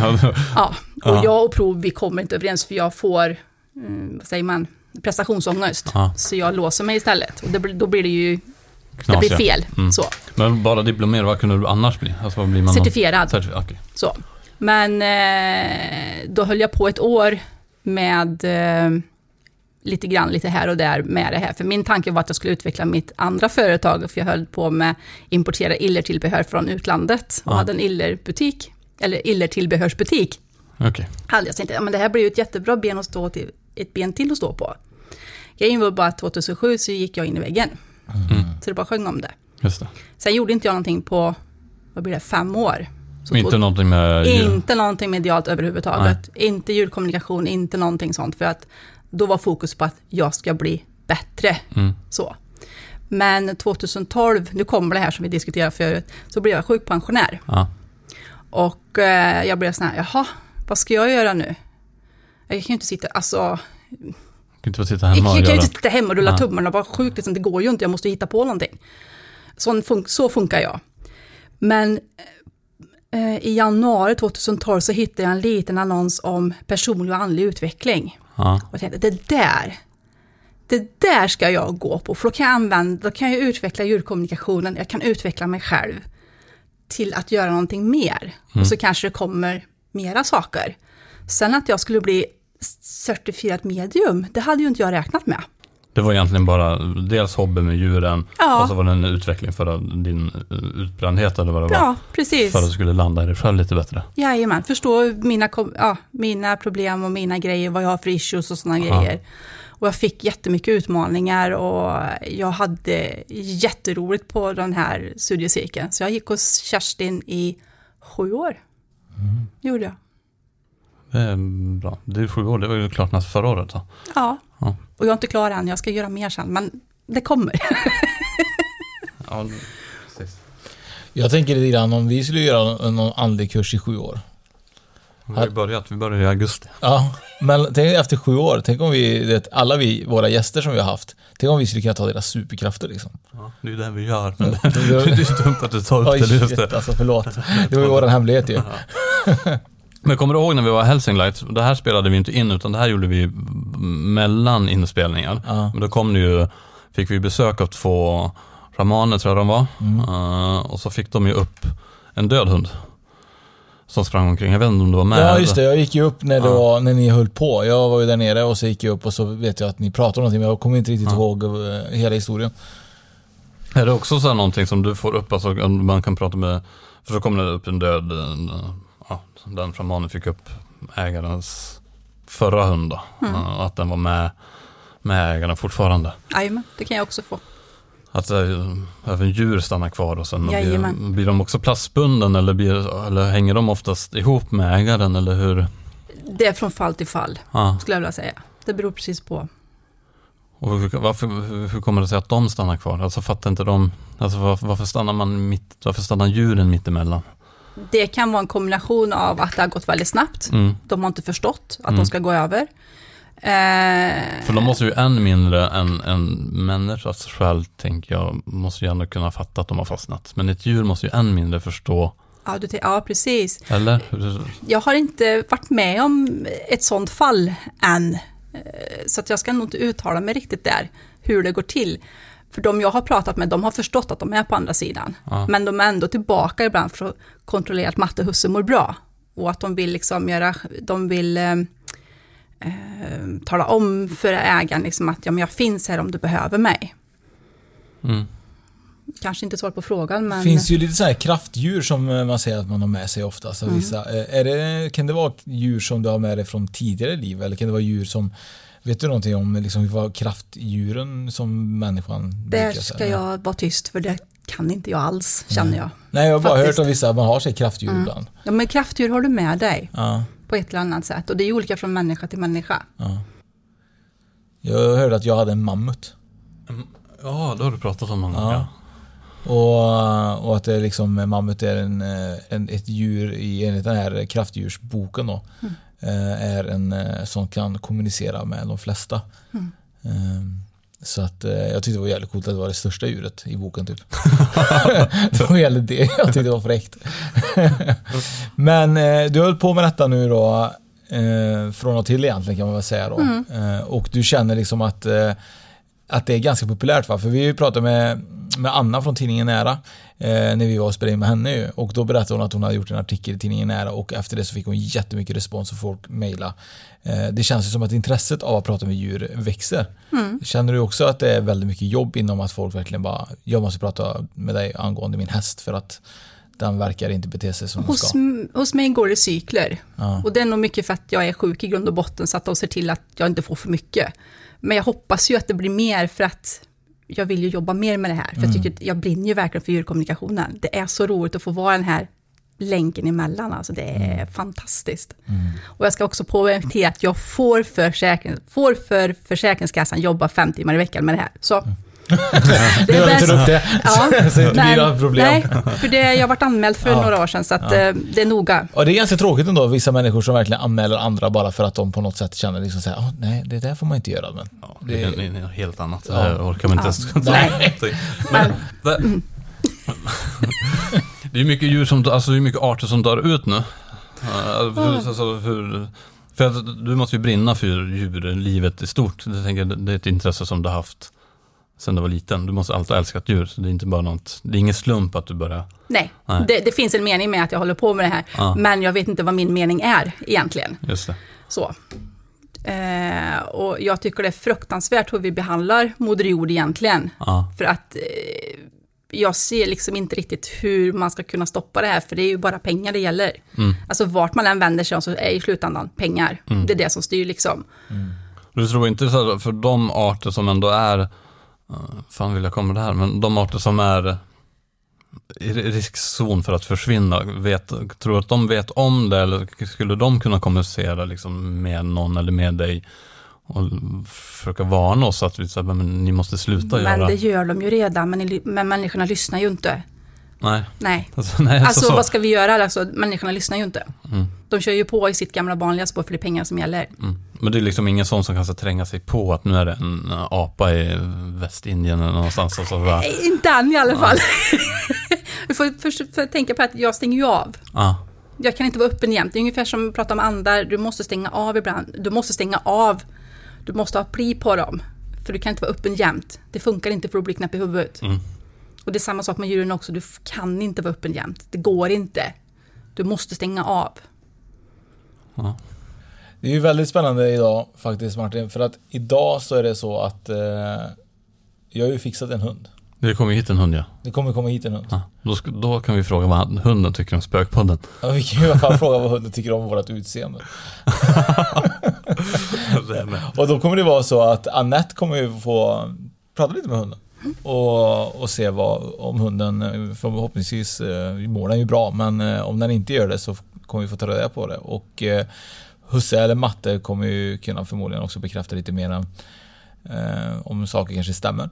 Ja, och Ja. jag och prov, vi kommer inte överens för jag får, mm, vad säger man, prestationsångest. Ja. Så jag låser mig istället. Och det, då blir det ju, det Knasiga. blir fel. Mm. Så. Men bara diplomerad, vad kunde du annars bli? Alltså, vad blir man Certifierad. Certif okej. så. Men eh, då höll jag på ett år med eh, lite grann, lite här och där med det här. För min tanke var att jag skulle utveckla mitt andra företag, för jag höll på med importera illertillbehör från utlandet och Ja. hade en illerbutik, eller illertillbehörsbutik. Hade jag tänkte, ja men det här blir ju ett jättebra ben att stå till, ett ben till att stå på. Grejen var bara att 2007 så gick jag in i väggen. Mm. Så det bara sjöng om det. Just det. Sen gjorde inte jag någonting på, vad blir det, fem år. Så inte tog- någonting med? Inte någonting medialt överhuvudtaget. Inte ljudkommunikation, inte någonting sånt. För att då var fokus på att jag ska bli bättre. Mm. Så. Men 2012, nu kommer det här som vi diskuterade förut, så blev jag sjukpensionär. Ja. Och eh, jag blev sån här, jaha, vad ska jag göra nu? Jag kan ju inte sitta, alltså, Du kan inte sitta jag, hemma och jag kan ju inte sitta hemma och rulla Ja. tummarna och vara sjuk, liksom, det går ju inte, jag måste hitta på någonting. Så, fun så funkar jag. Men eh, i januari 2012 så hittade jag en liten annons om personlig och andlig utveckling. Ja. Och tänkte, det där, det där ska jag gå på, för då kan jag använda, då kan jag utveckla djurkommunikationen, jag kan utveckla mig själv till att göra någonting mer. Mm. Och så kanske det kommer mera saker. Sen att jag skulle bli certifierat medium, det hade ju inte jag räknat med. Det var egentligen bara dels hobby med djuren Ja. och så var det en utveckling för din utbrändhet eller vad det var. Ja, precis. För att du skulle landa i dig själv lite bättre. Jajamän, förstå mina, ja, mina problem och mina grejer, vad jag har för issues och sådana grejer. Och jag fick jättemycket utmaningar och jag hade jätteroligt på den här studiecirkeln. Så jag gick hos Kerstin i sju år. Gjorde jag. Det är bra. Det är sju år, det var ju klart nästa förra året. Så. Ja. Ja. Och jag är inte klar än, jag ska göra mer sen, men det kommer. Ja, precis. Jag tänker lite grann om vi skulle göra någon andlig kurs i sju år. Vi har ju börjat, vi började i augusti. Ja, men tänk efter sju år, tänk om vi, det, alla vi, våra gäster som vi har haft, tänk om vi skulle kunna ta deras superkrafter liksom. Ja, det är ju det vi gör. Men det, är dumt att du tar upp det. Just shit, det. alltså förlåt. Det var ju vår hemlighet ju. Men kommer du ihåg när vi var i Helsinglight? Det här spelade vi inte in utan det här gjorde vi mellan inspelningar. Ja. Men då kom det ju, fick vi besök av två shamaner tror jag de var. Mm. Eh, och så fick de ju upp en död hund. Som sprang omkring. Jag vet inte om du var med. Ja, just det. Jag gick ju upp när, det Ja. var, när ni höll på. Jag var ju där nere och så gick jag upp och så vet jag att ni pratade om någonting, men jag kommer inte riktigt Ja. ihåg eh, hela historien. Är det också så här någonting som du får upp, alltså man kan prata med, för så kommer det upp en död, en, ja, den shamanen fick upp ägarens förra hund då. Mm. Eh, att den var med, med ägaren fortfarande. Jajamän, det kan jag också få. Att äh, även djur stannar kvar och sen blir, blir de också plastbunden eller, blir, eller hänger de oftast ihop med ägaren eller hur? Det är från fall till fall, Ja. skulle jag vilja säga. Det beror precis på. Och hur, varför, hur, kommer det sig att de stannar kvar? Alltså fattar inte de, alltså varför, varför stannar man mitt, varför stannar djuren mitt emellan? Det kan vara en kombination av att det har gått väldigt snabbt. Mm. De har inte förstått att Mm. de ska gå över. Eh, För de måste ju än mindre än en människas själ, tänker jag, måste ju ändå kunna fatta att de har fastnat. Men ett djur måste ju än mindre förstå, ja, du, ja, precis. eller? Jag har inte varit med om ett sånt fall än. Eh, Så att jag ska nog inte uttala mig riktigt där, hur det går till. För de jag har pratat med, de har förstått att de är på andra sidan. Ja. Men de är ändå tillbaka ibland för att kontrollera att matte och husse mår bra. Och att de vill liksom göra, de vill eh, eh, tala om för ägaren liksom att ja, men jag finns här om du behöver mig. Mm. Kanske inte svar på frågan, Det men... finns ju lite så här kraftdjur som eh, man säger att man har med sig oftast. Mm. Vissa. Eh, Är det, kan det vara djur som du har med dig från tidigare liv? Eller kan det vara djur som, vet du någonting om liksom, vad kraftdjuren som människan Där brukar ska jag vara tyst, för det kan inte jag alls, känner jag. Nej, jag har bara Faktiskt. hört av vissa att man har sig kraftdjur Mm. ibland. Ja, men kraftdjur har du med dig Ja, på ett eller annat sätt. Och det är olika från människa till människa. ja. Jag hörde att jag hade en mammut. Ja, det har du pratat om gång. Ja. Ja. Och, och att det är liksom, mammut är en, eh, en, ett djur i enligt den här kraftdjursboken då. Mm. Eh, Är en eh, som kan kommunicera med de flesta. Mm. Eh, Så att eh, jag tyckte det var jävligt coolt att det var det största djuret i boken typ. det var jävligt det jag tyckte det var fräckt. Men du har hållit på med detta nu då från och till egentligen kan man väl säga då. Mm. Och du känner liksom att, att det är ganska populärt va? För vi pratade med, med Anna från tidningen Nära eh, när vi var och spelade in med henne. Och då berättade hon att hon hade gjort en artikel i tidningen Nära och efter det så fick hon jättemycket respons och folk mejla. Eh, det känns ju som att intresset av att prata med djur växer. Mm. Känner du också att det är väldigt mycket jobb inom att folk verkligen bara, jag måste prata med dig angående min häst för att den verkar inte bete sig som den Hos, ska. hos mig går det cykler. Ja. Och det är nog mycket för att jag är sjuk i grund och botten, så att de ser till att jag inte får för mycket. Men jag hoppas ju att det blir mer för att jag vill ju jobba mer med det här. För jag Mm. tycker att jag brinner ju verkligen för djurkommunikationen. Det är så roligt att få vara den här länken emellan. Alltså det är Mm. fantastiskt. Och jag ska också poängtera att jag får för, försäkring, får för Försäkringskassan jobba fem timmar i veckan med det här. Så. Det lite bäst- upp det. Ja, så det inte blir men- några problem. Nej, för det, jag har varit anmäld för Ja. några år sedan, så att, Ja. eh, det är noga. Ja, det är ganska tråkigt ändå, vissa människor som verkligen anmäler andra bara för att de på något sätt känner liksom såhär, oh, nej, det där får man inte göra. Men Det är, det är något helt annat. Ja. Det orkar man inte Ja. ens Nej. Men, det, det är mycket djur som, alltså det är mycket arter som dör ut nu. Hur, alltså, hur, för att du måste ju brinna för djurlivet i stort. Jag tänker, det är ett intresse som du har haft sedan du var liten. Du måste alltid ha älskat djur. Så det är inte bara något, det är ingen slump att du börjar Nej, Nej. Det, det finns en mening med att jag håller på med det här, Ja. men jag vet inte vad min mening är egentligen. Just det. Så. Eh, och jag tycker det är fruktansvärt hur vi behandlar Moder Jord egentligen. Ja. För att eh, jag ser liksom inte riktigt hur man ska kunna stoppa det här, för det är ju bara pengar det gäller. Mm. Alltså vart man än vänder sig så är i slutändan pengar. Mm. Det är det som styr liksom. Du tror inte så här, för de arter som ändå är, fan vill jag komma det här, men de arter som är i riskzon för att försvinna, vet, tror du att de vet om det eller skulle de kunna kommunicera liksom med någon eller med dig och försöka varna oss att vi, så här, men ni måste sluta Men göra... det gör de ju redan, men, men människorna lyssnar ju inte. Nej. Nej. Alltså, nej, Alltså så, vad ska vi göra? Alltså, människorna lyssnar ju inte. Mm. De kör ju på i sitt gamla vanliga spår för det är pengar som gäller. Mm. Men det är liksom ingen sån som kan så tränga sig på att nu är det en apa i Västindien eller någonstans och så bara, Nej, Inte än i alla fall. du får först får tänka på att jag stänger ju av. ah, Jag kan inte vara öppen jämt. Det är ungefär som att prata om andar. Du måste stänga av ibland. Du måste stänga av. Du måste ha pli på dem. För du kan inte vara öppen jämt. Det funkar inte för att bli knäpp i huvudet. Mm. Och det är samma sak med djuren också. Du kan inte vara öppen jämt. Det går inte. Du måste stänga av. Det är ju väldigt spännande idag faktiskt Martin, för att idag så är det så att eh, jag har ju fixat en hund. det kommer hit en hund ja. Det kommer komma hit en hund. ja. Då, ska, då kan vi fråga vad hunden tycker om spökpodden. Ja, vi kan ju i alla fall fråga vad hunden tycker om vårt utseende. Och då kommer det vara så att Annette kommer ju få prata lite med hunden. Och, och se vad, om hunden, förhoppningsvis eh, mår den ju bra, men eh, om den inte gör det så kommer vi få ta reda på det. Och eh, Husse eller Matte kommer ju kunna förmodligen också bekräfta lite mer än, eh, om saker kanske stämmer.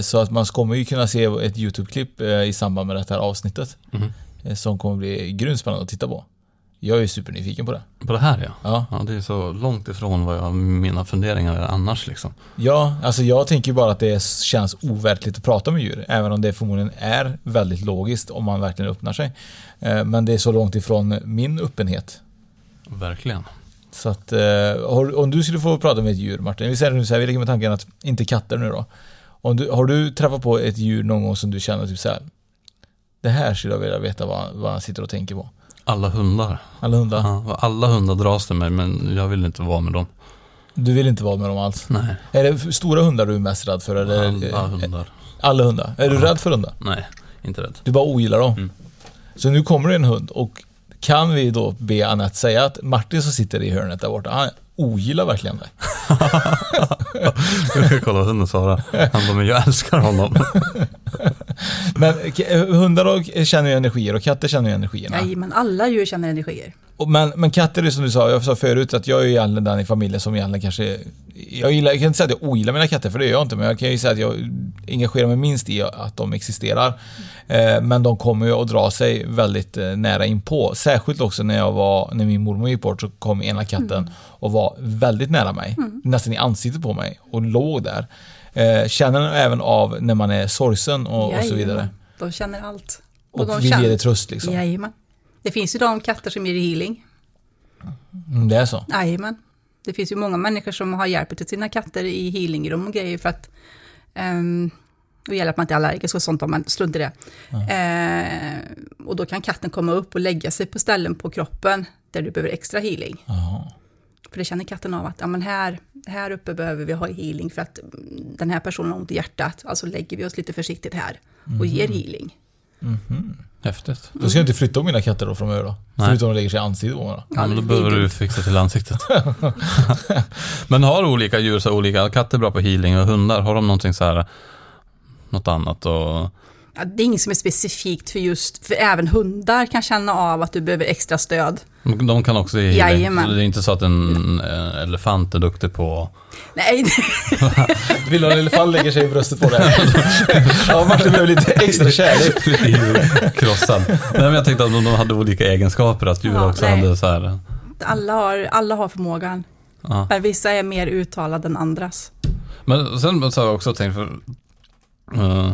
Så att man kommer ju kunna se ett YouTube-klipp i samband med det här avsnittet. Eh, som kommer bli grymt spännande att titta på. Jag är supernyfiken på det. På det här ja. Ja. ja. Det är så långt ifrån vad jag, mina funderingar är annars liksom. Ja, alltså jag tänker bara att det känns overkligt att prata med djur. Även om det förmodligen är väldigt logiskt om man verkligen öppnar sig. Eh, Men det är så långt ifrån min öppenhet. Verkligen. Så att eh, om du skulle få prata med ett djur Martin, vi säger nu så här, vi leker med tanken att, inte katter nu då. Om du, har du träffat på ett djur någon gång som du känner typ så här. Det här skulle jag vilja veta vad, vad han sitter och tänker på. Alla hundar. Alla hundar. Ja, alla hundar dras till mig men jag vill inte vara med dem. Du vill inte vara med dem alls? Nej. Är det stora hundar du är mest rädd för? Eller? Alla hundar. Alla hundar? Är du Ja. rädd för hundar? Nej, inte rädd. Du bara ogillar dem? Mm. Så nu kommer det en hund och kan vi då be Anette säga att Martin som sitter i hörnet där borta, han ogillar verkligen dig? Jag ska kolla vad hunden svarar. Han bara, men jag älskar honom. Men hundar och, känner ju energier och katter känner ju energierna. Nej, men alla djur känner energier. Och, men, men katter är som du sa, jag sa förut att jag är egentligen den i familjen som egentligen kanske... Jag, gillar, jag kan inte säga att jag ogillar mina katter, för det gör jag inte, men jag kan ju säga att jag engagerar mig minst i att de existerar. Eh, men de kommer ju att dra sig väldigt eh, nära inpå. Särskilt också när jag var, när min mormor gick bort så kom ena katten och var väldigt nära mig. Nästan i ansiktet på mig och låg där. Eh, känner den även av när man är sorgsen och, och så vidare. De känner allt. Och de vill känner- ge dig tröst liksom. Jajamän. Det finns ju de katter som ger healing. Mm, det är så. Jajamän. Det finns ju många människor som har hjälp till sina katter i healingrum och grejer för att um, det gäller att man inte är allergisk och sånt om man strunt i det. Eh, och då kan katten komma upp och lägga sig på ställen på kroppen där du behöver extra healing. Jaha. För det känner katten av att ja, men här, här uppe behöver vi ha healing för att mm, den här personen har ont i hjärtat. Alltså lägger vi oss lite försiktigt här och ger healing. Häftigt. Då ska jag inte flytta om mina katter då framöver då. Nej. Förutom att de lägger sig i ansiktet på mig då. Ja, men då behöver du fixa till ansiktet. men har olika djur så olika, katter är bra på healing och hundar, har de någonting så här, något annat och... Ja, det är inget som är specifikt för just, för även hundar kan känna av att du behöver extra stöd. De kan också ge healing. Jajamän. Det är inte så att en elefant är duktig på... Nej, Vill du en elefant lägger sig i bröstet på dig? ja, Martin behöver lite extra kärlek. Krossad. Nej, men jag tänkte att de hade olika egenskaper, att djur Ja, också nej. hade så här... alla har, alla har förmågan. Ja. Men vissa är mer uttalade än andras. Men sen så har jag också tänkt för... eh,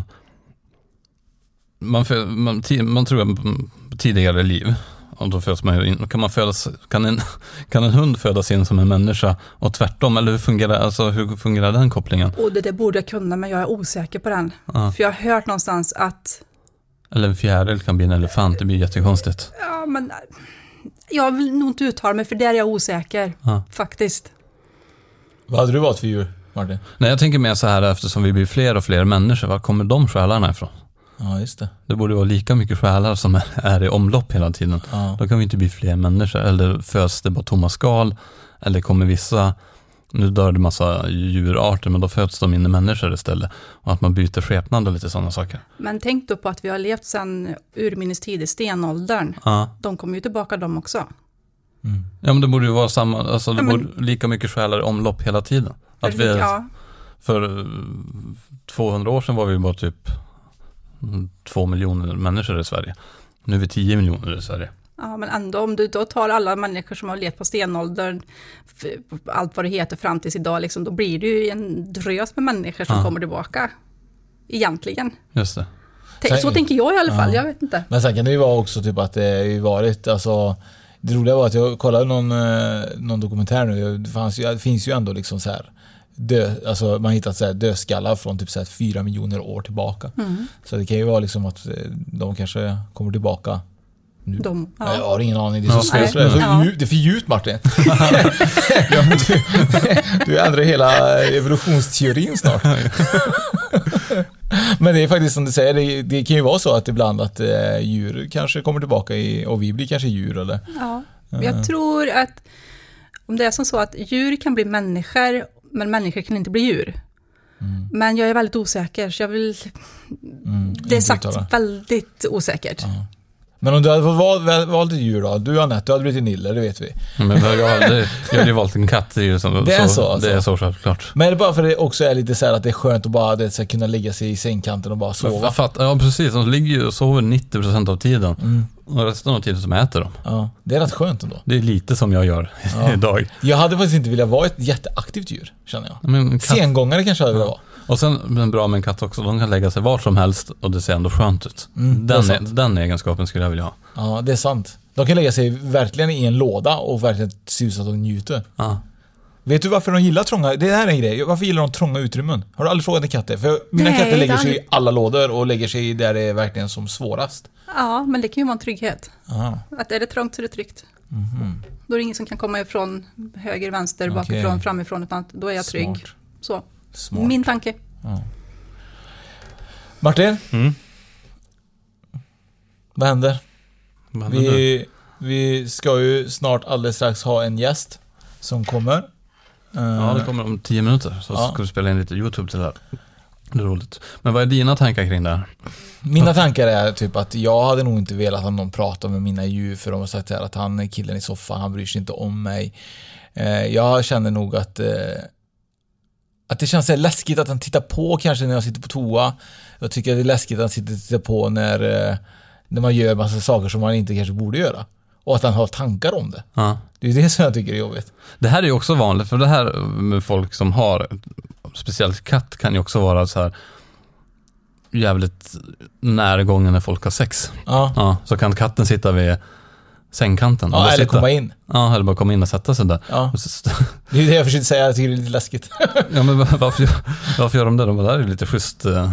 man, man, man tror mm, tidigare liv, och då föds man in, kan, man födas, kan, en, kan en hund födas in som en människa och tvärtom? Eller hur fungerar, alltså, hur fungerar den kopplingen? Och det där borde jag kunna, men jag är osäker på den. Ja. För jag har hört någonstans att, Eller en fjäril kan bli en elefant, det blir jättekonstigt. ja men, jag vill nog inte uttala mig för där är jag osäker. Ja. Faktiskt. Vad hade du valt för djur, Martin? Nej, jag tänker mer så här eftersom vi blir fler och fler människor, var kommer de själarna ifrån? Ja, just det. Det borde vara lika mycket själar som är- i omlopp hela tiden. Ja. Då kan vi inte bli fler människor. Eller föds det bara tomma skal? Eller kommer vissa, nu dör det massa djurarter, men då föds de in i människor istället. Och att man byter skepnad och lite sådana saker. Men tänk då på att vi har levt sedan urminnes tider, stenåldern. Ja. De kommer ju tillbaka de också. ja, men det borde ju vara samma, alltså det Ja, men- borde lika mycket själar i omlopp hela tiden. Att vi, ja, För eh, 200 år sedan var vi bara typ mm, två miljoner människor i Sverige. Nu är vi 10 miljoner i Sverige. ja, men ändå om du då tar alla människor som har levt på stenåldern, allt vad det heter fram tills idag, liksom, då blir det ju en drös med människor som Ja. kommer tillbaka. Egentligen. Just det. Tänk- Så Sen- tänker jag i alla fall, Ja. jag vet inte. Men sen kan det ju vara också typ att det har ju varit, alltså Det roliga var att jag kollade någon, eh, någon dokumentär nu, det, fanns ju, det finns ju ändå liksom så här Dö, alltså man har hittat så här dödskallar från typ så här fyra miljoner år tillbaka. Mm. Så det kan ju vara liksom att eh, de kanske kommer tillbaka nu. De, Ja. Jag ja. har ingen aning, det är så svårt. Nej. Det Ja. det är för djupt Martin. du, du ändrar hela evolutionsteorin snart. men det är faktiskt som du säger, det, det kan ju vara så att ibland att eh, djur kanske kommer tillbaka i, och vi blir kanske djur eller? Ja. Jag tror att om det är som så att djur kan bli människor, men människor kan inte bli djur. Men jag är väldigt osäker, så jag vill... Mm, Det är sagt väldigt osäkert. Men om du hade fått val, valt ett djur då? Du Anette, du hade blivit nille, det vet vi. Men jag, det, jag hade ju valt en katt. Det är, ju som, Det är så, alltså? Det är så självklart. Men är det bara för att det också är lite så här att det är skönt att bara det, så kunna lägga sig i sängkanten och bara sova? Jag fattar, ja precis, de ligger ju och sover 90% av tiden. Mm. Och resten av tiden så äter de. Ja, det är rätt skönt ändå. Det är lite som jag gör Ja. idag. Jag hade faktiskt inte velat vara ett jätteaktivt djur, känner jag. Men en katt, Sengångare kanske jag hade velat vara. Och sen men bra med en katt också, de kan lägga sig var som helst och det ser ändå skönt ut. Mm, är den, den egenskapen skulle jag vilja ha. Ja, det är sant. De kan lägga sig verkligen i en låda och verkligen se ut att de njuter. Ja. Vet du varför de gillar trånga... Det här är en grej. Varför gillar de trånga utrymmen? Har du aldrig frågat en katt det? För mina Nej, katter lägger sig i alla lådor och lägger sig där det är verkligen som svårast. Ja, men det kan ju vara en trygghet. Ja. Att är det trångt så är det tryggt. Då är det ingen som kan komma ifrån höger, vänster, Okej. bakifrån, framifrån, utan då är jag trygg. Smart. Så. Smart. Min tanke. Martin? Mm. Vad händer? Vad händer nu? Vi, vi ska ju snart alldeles strax ha en gäst som kommer. Ja, det kommer om 10 minuter. Så Ja. ska du spela in lite YouTube till det här. Det är roligt. Men vad är dina tankar kring det här? Mina tankar är typ att jag hade nog inte velat att någon pratar med mina djur för de har sagt att han är killen i soffan, han bryr sig inte om mig. Eh, jag känner nog att eh, att det känns läskigt att han tittar på kanske när jag sitter på toa. Jag tycker att det är läskigt att han sitter och tittar på när, eh, när man gör massa saker som man inte kanske borde göra. Och att han har tankar om det. Ja. Det är det som jag tycker är jobbigt. Det här är ju också vanligt, för det här med folk som har, speciellt katt, kan ju också vara så här jävligt närgången när folk har sex. Ja. Ja, så kan katten sitta vid sängkanten. Ja, eller sitta. komma in. Ja, eller bara komma in och sätta sig där. Ja. Det är det jag försökte säga, jag tycker det är lite läskigt. Ja, men va- varför, varför gör de det? De bara, det här är lite schysst eh,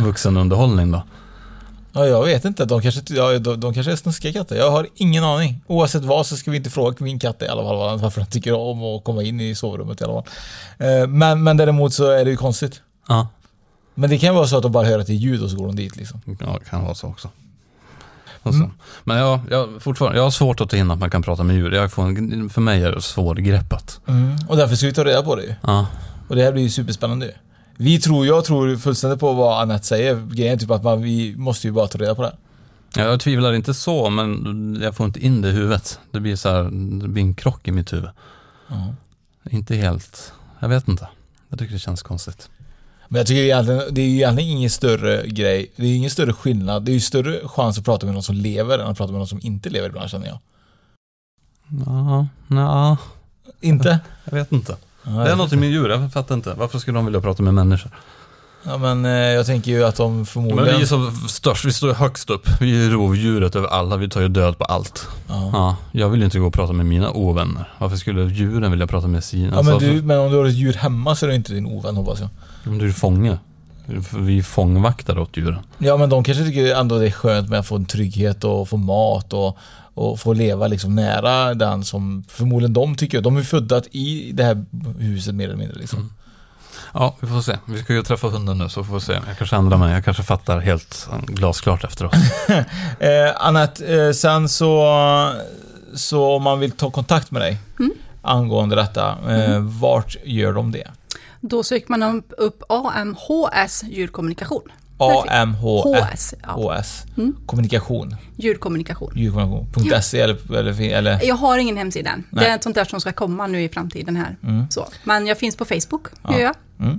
vuxenunderhållning då. Ja, jag vet inte. De kanske, ja, de, de kanske är snuskiga katter. Jag har ingen aning. Oavsett vad så ska vi inte fråga min katt i alla fall varför han tycker om att komma in i sovrummet i alla fall. Eh, Men, men däremot så är det ju konstigt. Ja, Men det kan vara så att de bara hör att det är ljud och så går de dit liksom. ja det kan vara så också. Så. Men jag, jag, fortfarande, jag har svårt att ta in att man kan prata med djur. Jag får en, för mig är det svårgreppat. Och därför ska vi ta reda på det. Ja, Och det här blir ju superspännande ju. Vi tror, jag tror fullständigt på vad Anette säger. Grejen är typ att man, vi måste ju bara ta reda på det. jag tvivlar inte så, men jag får inte in det i huvudet. Det blir så här, det blir en krock i mitt huvud. Inte helt, jag vet inte. Jag tycker det känns konstigt. Men jag tycker egentligen, det är ju egentligen ingen större grej. Det är ingen större skillnad. Det är ju större chans att prata med någon som lever än att prata med någon som inte lever ibland känner jag. Ja, ja, Inte? jag vet inte. Det är något med djur, jag fattar inte. Varför skulle de vilja prata med människor? Ja men eh, jag tänker ju att de Men förmodligen... vi är så störst, vi står högst upp. Vi är rovdjuret över alla, vi tar ju död på allt. Ja. Ja, jag vill ju inte gå och prata med mina ovänner. Varför skulle djuren vilja prata med sina? Ja men, du, men om du har ett djur hemma så är det inte din ovän hoppas jag. Men du är fånge. Vi är fångvaktare åt djuren. Ja men de kanske tycker ändå det är skönt med att få en trygghet och få mat och, och få leva liksom nära den som förmodligen de tycker. De är födda i det här huset mer eller mindre liksom. Ja, vi får se. Vi ska ju träffa hunden nu så får vi se. Jag kanske ändrar mig. Jag kanske fattar helt glasklart efteråt. Eh, Anette, eh, sen så, så om man vill ta kontakt med dig angående detta, eh, vart gör de det? Då söker man upp- AMHS djurkommunikation. AMHS HS, ja. HS. Kommunikation. Djurkommunikation. Djurkommunikation.se eller, eller, eller Jag har ingen hemsida än. Det Nej. är ett sånt där som ska komma nu i framtiden här. Så. Men jag finns på Facebook, gör jag.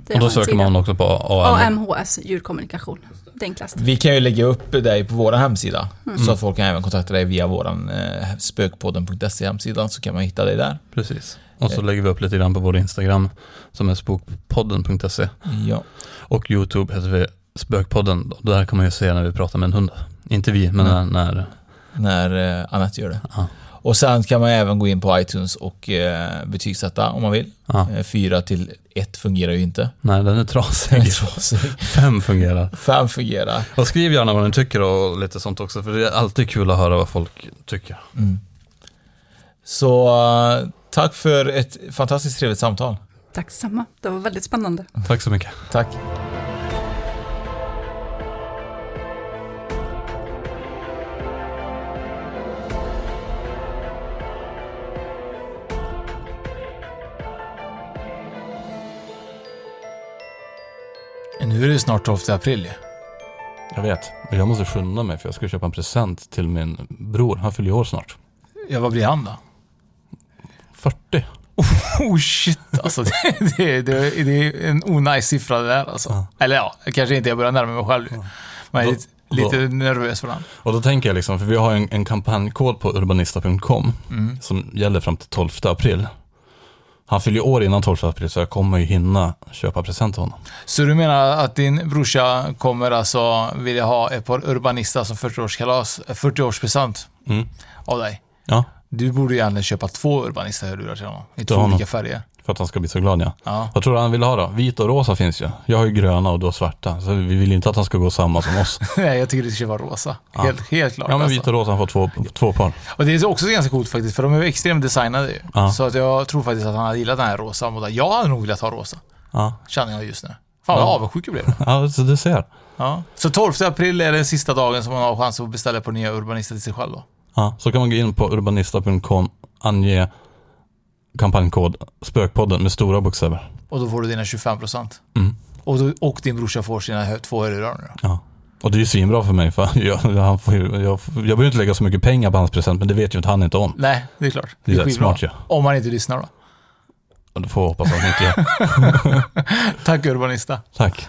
Det Och då söker man också på AM. AMHS djurkommunikation. Det enklaste. Vi kan ju lägga upp dig på vår hemsida. Mm. Så att folk kan även kontakta dig via vår eh, spökpodden.se hemsida så kan man hitta dig där. Precis. Och så lägger vi upp lite grann på vår Instagram som är spokpodden.se. Ja. Och YouTube heter vi Spökpodden. Där kan man ju se när vi pratar med en hund. Inte vi, men när, när När eh, Anette gör det. Ja. Och sen kan man även gå in på iTunes och eh, betygsätta om man vill. Ja. Eh, fyra till ett fungerar ju inte. Nej, den är Den är trasig. trasig. Fem fungerar. Fem fungerar. Och skriv gärna vad ni tycker och lite sånt också, för det är alltid kul att höra vad folk tycker. Så eh, tack för ett fantastiskt trevligt samtal. Tack samma. Det var väldigt spännande. Tack så mycket. Tack. Nu är det snart 12 april. Jag vet, men jag måste skynda mig för jag ska köpa en present till min bror. Han fyller år snart. Ja, vad blir han då? 40. Oh shit, alltså det, det, det, det är en onajs siffra det där alltså. Ja. Eller ja, kanske inte, jag börjar närma mig själv. Men jag är Då- lite, lite nervös för den. Och då tänker jag liksom, för vi har en, en kampanjkod på urbanista.com Mm. som gäller fram till 12 april. Han fyller ju år innan 12 april så jag kommer ju hinna köpa present till honom. Så du menar att din brorsa kommer alltså vilja ha ett par Urbanista som 40-årskalas, 40-årspresent Mm. av dig? Ja, Du borde ju egentligen köpa två Urbanista-hörlurar till honom. I två honom. olika färger. för att han ska bli så glad ja. Ja. Vad tror du han vill ha då? Vit och rosa finns ju. Jag har ju gröna och du har svarta. Så vi vill inte att han ska gå samma som oss. Nej, jag tycker du ska köpa rosa. Ja. Helt, helt klart. Ja men alltså. vit och rosa, han får två, två par. Och det är också ganska coolt faktiskt, för de är extremt designade ju. Ja. Så att jag tror faktiskt att han hade gillat den här rosa modellen. Jag hade nog velat ha rosa, Ja, känner jag just nu. Fan vad Ja. avundsjuk jag blev. ja så du ser. Ja. Så 12 april är den sista dagen som man har chans att beställa på nya Urbanister till sig själv då. Ja, så kan man gå in på urbanista.com, ange kampanjkod Spökpodden med stora bokstäver. Och då får du dina 25%. Mm. Och, då, och din brorsa får sina två hörlurar nu. Ja. Och det är ju svinbra för mig för jag, han får ju, jag, jag behöver inte lägga så mycket pengar på hans present men det vet ju inte han inte om. Nej, det är klart. Det är rätt skitbra. smart ju. Om man inte lyssnar då. Då får jag hoppas att han inte gör. Tack Urbanista. Tack.